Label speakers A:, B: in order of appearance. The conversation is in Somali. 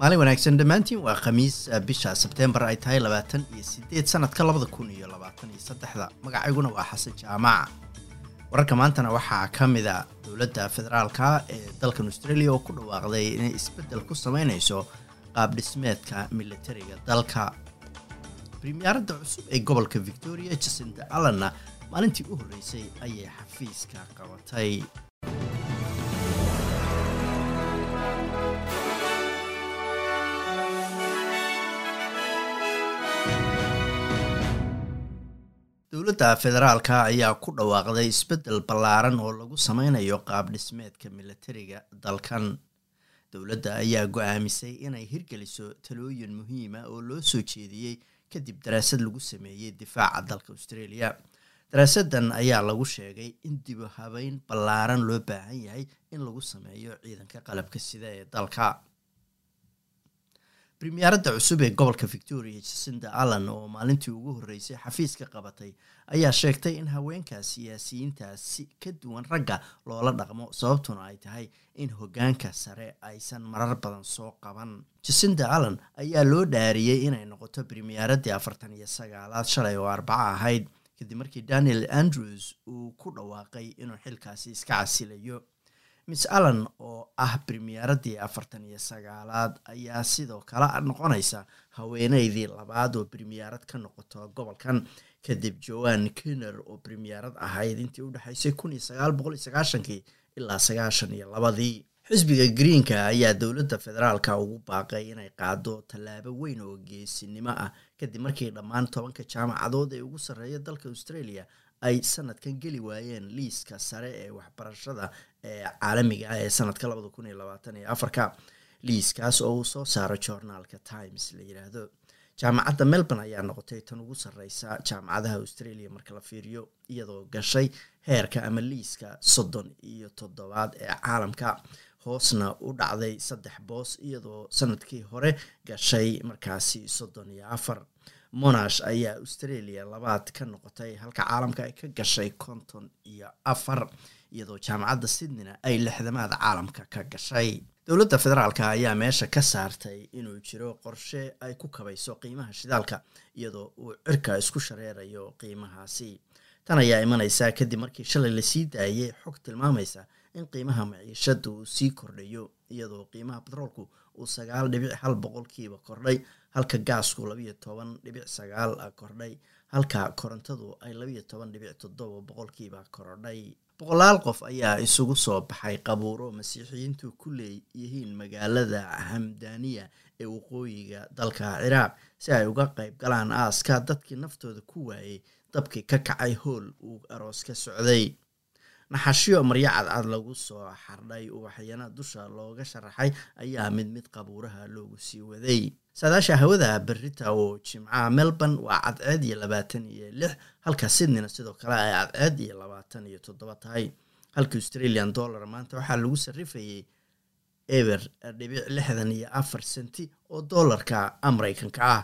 A: maalin wanaagsan dhammaantiin waa khamiis bisha sebteembar ay tahay labaatan iyo sideed sanadka labada kun iyo labaatan iyo saddexda. Magacayguna waa xasan jaamaca wararka maantana waxaa ka mid a dowladda federaalka ee dalkan australia oo ku dhawaaqday inay isbeddel ku sameynayso qaab dhismeedka militariga dalka. Primiyaaradda cusub ee gobolka victoria jacinda allenna maalintii u horreysay ayay xafiiska qabatay dowladda federaalka ayaa ku dhawaaqday isbeddel ballaaran oo lagu sameynayo qaab dhismeedka militariga dalkan. Dowladda ayaa go'aamisay inay hirgeliso talooyin muhiima oo loo soo jeediyey kadib daraasad lagu sameeyey difaaca dalka australia. Daraasadan ayaa lagu sheegay in dibu habeyn ballaaran loo baahan yahay in lagu sameeyo ciidanka qalabka sida ee dalka primiyaaradda cusub ee gobolka victoria jacinda allen oo maalintii ugu horreysay xafiiska qabatay ayaa sheegtay in haweenka siyaasiyiintaasi ka duwan ragga loola dhaqmo sababtuna ay tahay in hoggaanka sare aysan marar badan soo qaban. Jacinda allen ayaa loo dhaariyey inay noqoto primiyaaradii afartan iyo sagaalaad shalay oo arbaco ahayd kadib markii daniel andrews uu ku dhawaaqay inuu xilkaasi iska casilayo miss allen oo ah primiyaaradii afartan iyo sagaalaad ayaa sidoo kale noqonaysa haweeneydii labaad oo primiyaarad ka noqoto gobolkan. Kadib joan kenner oo primiyaarad ahayd intii u dhexaysay kun iyo sagaal boqol ilaa sagaashan iyo labadii. Xisbiga greenka ayaa dowladda federaalka ugu baaqay inay qaado tallaabo weyn oo geesinimo ah. Kadib markii dhammaan tobanka jaamacadood ee ugu sarreeya dalka australia ay sanadkan geli waayeen liiska sare ee waxbarashada ee caalamiga ah ee sanadka labada kun iyo labaatan iyo afarka. Liiskaas oo uu soo saaro journaalka times la yidhaahdo jaamacadda melbourne ayaa noqotay tan ugu sarreysa jaamacadaha australia marka la fiiriyo iyadoo gashay heerka ama liiska soddon iyo toddobaad ee caalamka. Hoosna u dhacday saddex boos iyadoo sannadkii hore gashay markaasi soddon iyo afar monash ayaa australia labaad ka noqotay halka caalamka ay ka gashay konton iyo afar iyadoo jaamacadda sydneyna ay lixdamaad caalamka ka gashay. Dowladda federaalka ayaa meesha ka saartay inuu jiro qorshe ay ku kabayso qiimaha shidaalka iyadoo uu cirka isku shareerayo qiimahaasi. Tan ayaa imaneysa kadib markii shalay la sii daayay xog tilmaamaysa in qiimaha maciishada uu sii kordhayo iyadoo qiimaha batroolku uu sagaal dhibic hal boqolkiiba kordhay halka gaasku labiyo toban dhibic sagaal kordhay. Halka korontadu ay labiyo toban dhibic toddoba boqolkiiba kordhay. Boqolaal qof ayaa isugu soo baxay qabuuro masiixiyiintu ku leeyihiin magaalada hamdaniya ee waqooyiga dalka ciraaq si ay uga qayb galaan aaska dadkii naftooda ku waayey dabkii ka kacay hool uu aroos ka socday. Naxashyo maryo cadcad lagu soo xardhay uwaxyana dusha looga sharaxay ayaa mid mid qabuuraha loogu sii waday saadaasha hawada berita oo jimcaha melbourne waa cadceed iyo labaatan iyo lix halka sydneyna sidoo kale ay cadceed iyo labaatan iyo toddoba tahay. Halka australian dollar maanta waxaa lagu sarrifayay eber dhibic lixdan iyo afar senti oo dollarka mareykanka ah